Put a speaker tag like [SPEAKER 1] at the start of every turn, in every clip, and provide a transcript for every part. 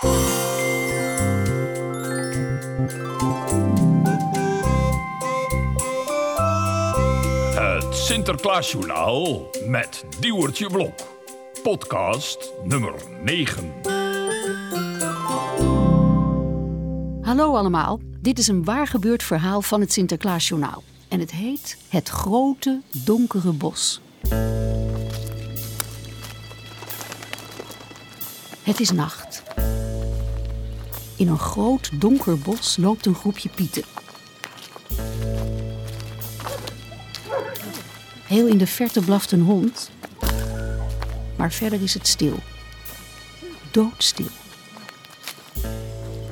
[SPEAKER 1] Het Sinterklaasjournaal met Diewertje Blok. Podcast nummer 9.
[SPEAKER 2] Hallo allemaal, dit is een waar gebeurd verhaal van het Sinterklaasjournaal. En het heet Het Grote Donkere Bos. Het is nacht. In een groot donker bos loopt een groepje pieten. Heel in de verte blaft een hond, maar verder is het stil. Doodstil.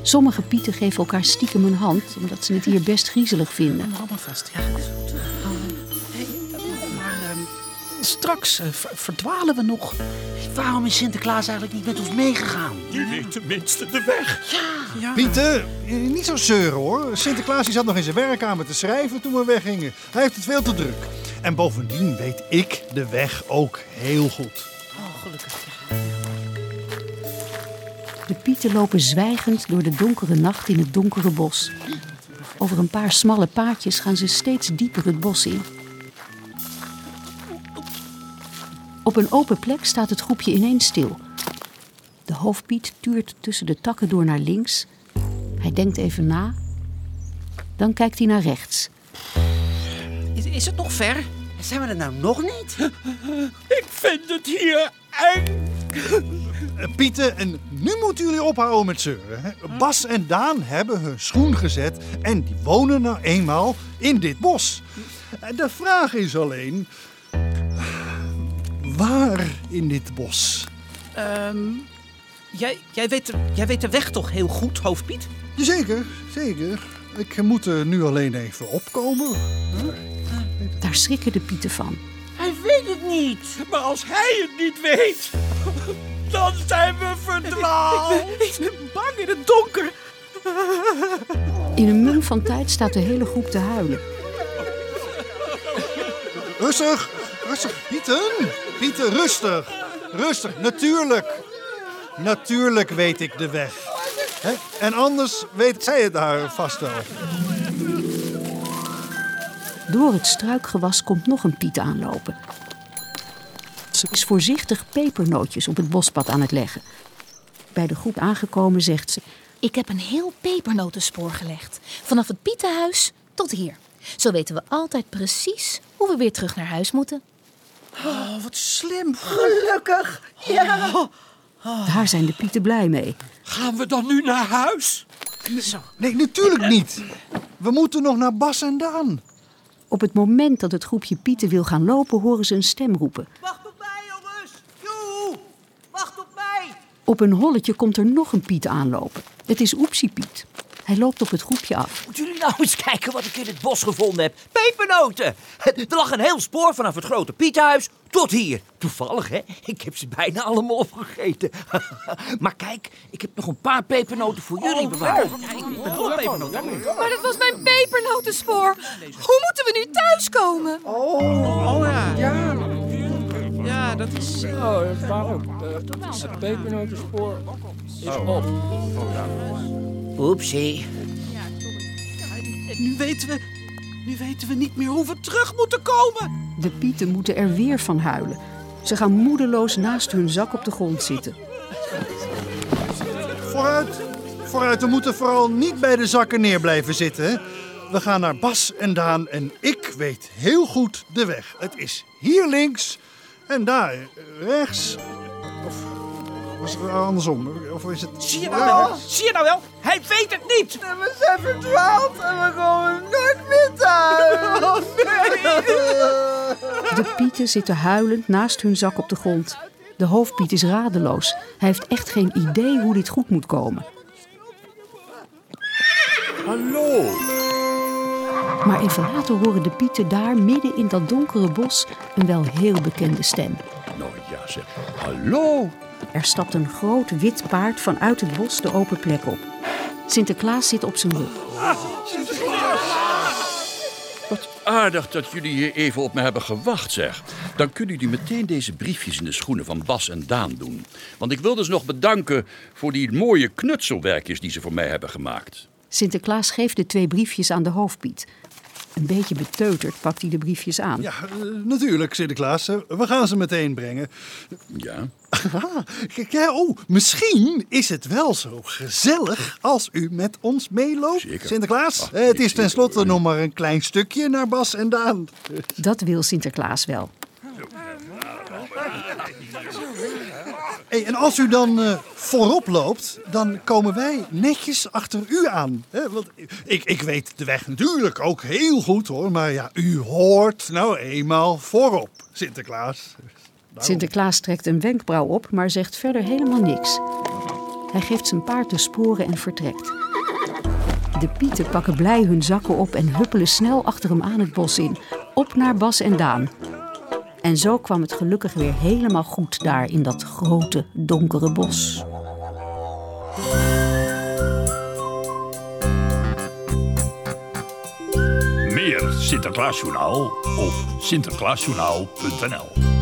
[SPEAKER 2] Sommige pieten geven elkaar stiekem een hand, omdat ze het hier best griezelig vinden.
[SPEAKER 3] Handen vast, ja. ehm, straks eh, ver- verdwalen we nog. Waarom is Sinterklaas eigenlijk niet met ons meegegaan?
[SPEAKER 1] Je weet tenminste de weg.
[SPEAKER 3] Ja.
[SPEAKER 4] Pieter, eh, niet zo zeuren hoor. Sinterklaas die zat nog in zijn werkkamer te schrijven toen we weggingen. Hij heeft het veel te druk. En bovendien weet ik de weg ook heel goed.
[SPEAKER 3] Oh, gelukkig. Ja.
[SPEAKER 2] De pieten lopen zwijgend door de donkere nacht in het donkere bos. Over een paar smalle paadjes gaan ze steeds dieper het bos in. Op een open plek staat het groepje ineens stil. De hoofdpiet tuurt tussen de takken door naar links. Hij denkt even na. Dan kijkt hij naar rechts.
[SPEAKER 3] Is, is het nog ver? Zijn we er nou nog niet?
[SPEAKER 1] Ik vind het hier eng.
[SPEAKER 4] Pieter, en nu moeten jullie ophouden met zeuren. hè. Bas en Daan hebben hun schoen gezet en die wonen nou eenmaal in dit bos. En de vraag is alleen, waar in dit bos?
[SPEAKER 3] Ehm, jij, jij, weet de, jij weet de weg toch heel goed, hoofdpiet?
[SPEAKER 4] Zeker, zeker. Ik moet er nu alleen even opkomen.
[SPEAKER 2] Daar schrikken de pieten van.
[SPEAKER 3] Hij weet het niet.
[SPEAKER 1] Maar als hij het niet weet, dan zijn we verdwaald.
[SPEAKER 3] Ik ben bang in het donker.
[SPEAKER 2] In een mum van tijd staat de hele groep te huilen.
[SPEAKER 4] Rustig, rustig. Pieter, Pieter, rustig. Rustig, natuurlijk. Natuurlijk weet ik de weg. Hè? En anders weet zij het daar vast wel.
[SPEAKER 2] Door het struikgewas komt nog een piet aanlopen. Ze is voorzichtig pepernootjes op het bospad aan het leggen. Bij de groep aangekomen zegt ze:
[SPEAKER 5] Ik heb een heel pepernotenspoor gelegd. Vanaf het Pietenhuis tot hier. Zo weten we altijd precies hoe we weer terug naar huis moeten.
[SPEAKER 3] Oh, wat slim.
[SPEAKER 6] Gelukkig. Ja.
[SPEAKER 2] Daar zijn de pieten blij mee.
[SPEAKER 1] Gaan we dan nu naar huis?
[SPEAKER 3] Zo.
[SPEAKER 4] Nee, natuurlijk niet. We moeten nog naar Bas en Daan.
[SPEAKER 2] Op het moment dat het groepje pieten wil gaan lopen, horen ze een stem roepen.
[SPEAKER 6] Wacht op mij, jongens. Joe. Wacht op mij.
[SPEAKER 2] Op een holletje komt er nog een piet aanlopen. Het is Oepsie Piet. Hij loopt op het groepje af.
[SPEAKER 6] Moeten nou eens kijken wat ik in het bos gevonden heb? Pepernoten. Er lag een heel spoor vanaf het grote Piethuis tot hier. Toevallig, hè? Ik heb ze bijna allemaal opgegeten. maar kijk, ik heb nog een paar pepernoten voor jullie bewaard. Ik ben wel pepernoten.
[SPEAKER 5] Maar dat was mijn pepernotenspoor. Hoe moeten we nu thuiskomen?
[SPEAKER 3] Oh ja. Ja, ja dat is... eh,
[SPEAKER 7] Oh, dat is waarom. Eh, het pepernotenspoor is op.
[SPEAKER 6] Oepsie.
[SPEAKER 3] En nu weten we... Nu weten we niet meer hoe we terug moeten komen.
[SPEAKER 2] De pieten moeten er weer van huilen. Ze gaan moedeloos naast hun zak op de grond zitten.
[SPEAKER 4] Vooruit, vooruit. We moeten vooral niet bij de zakken neer blijven zitten. We gaan naar Bas en Daan en ik weet heel goed de weg. Het is hier links en daar rechts. Of was het andersom? Of is het...
[SPEAKER 6] Zie je nou wel? Zie je nou wel? Hij weet het niet.
[SPEAKER 8] We zijn verdwaald en we komen nooit meer thuis. Oh nee.
[SPEAKER 2] De pieten zitten huilend naast hun zak op de grond. De hoofdpiet is radeloos. Hij heeft echt geen idee hoe dit goed moet komen.
[SPEAKER 1] Hallo.
[SPEAKER 2] Maar even later horen de pieten daar midden in dat donkere bos een wel heel bekende stem.
[SPEAKER 1] Nou ja zeg, hallo.
[SPEAKER 2] Er stapt een groot wit paard vanuit het bos de open plek op. Sinterklaas zit op zijn rug.
[SPEAKER 9] Wat aardig dat jullie hier even op me hebben gewacht, zeg. Dan kunnen jullie meteen deze briefjes in de schoenen van Bas en Daan doen. Want ik wil dus nog bedanken voor die mooie knutselwerkjes die ze voor mij hebben gemaakt.
[SPEAKER 2] Sinterklaas geeft de twee briefjes aan de hoofdpiet. Een beetje beteuterd pakt hij de briefjes aan.
[SPEAKER 4] Ja, eh, natuurlijk, Sinterklaas. Eh, We gaan ze meteen brengen.
[SPEAKER 9] Ja?
[SPEAKER 4] Ah, kijk, ja, oh, misschien is het wel zo gezellig als u met ons meeloopt.
[SPEAKER 9] Zeker.
[SPEAKER 4] Sinterklaas,
[SPEAKER 9] Ach,
[SPEAKER 4] eh, het is tenslotte nog maar een klein stukje naar Bas en Daan.
[SPEAKER 2] Dat wil Sinterklaas wel.
[SPEAKER 4] En als u dan eh, voorop loopt, dan komen wij netjes achter u aan. Hè? Want ik, ik weet de weg natuurlijk ook heel goed hoor, maar ja, u hoort nou eenmaal voorop, Sinterklaas.
[SPEAKER 2] Sinterklaas trekt een wenkbrauw op, maar zegt verder helemaal niks. Hij geeft zijn paard de sporen en vertrekt. De pieten pakken blij hun zakken op en huppelen snel achter hem aan het bos in. Op naar Bas en Daan. En zo kwam het gelukkig weer helemaal goed daar in dat grote, donkere bos.
[SPEAKER 10] Meer Sinterklaasjournaal op sinterklaasjournaal.nl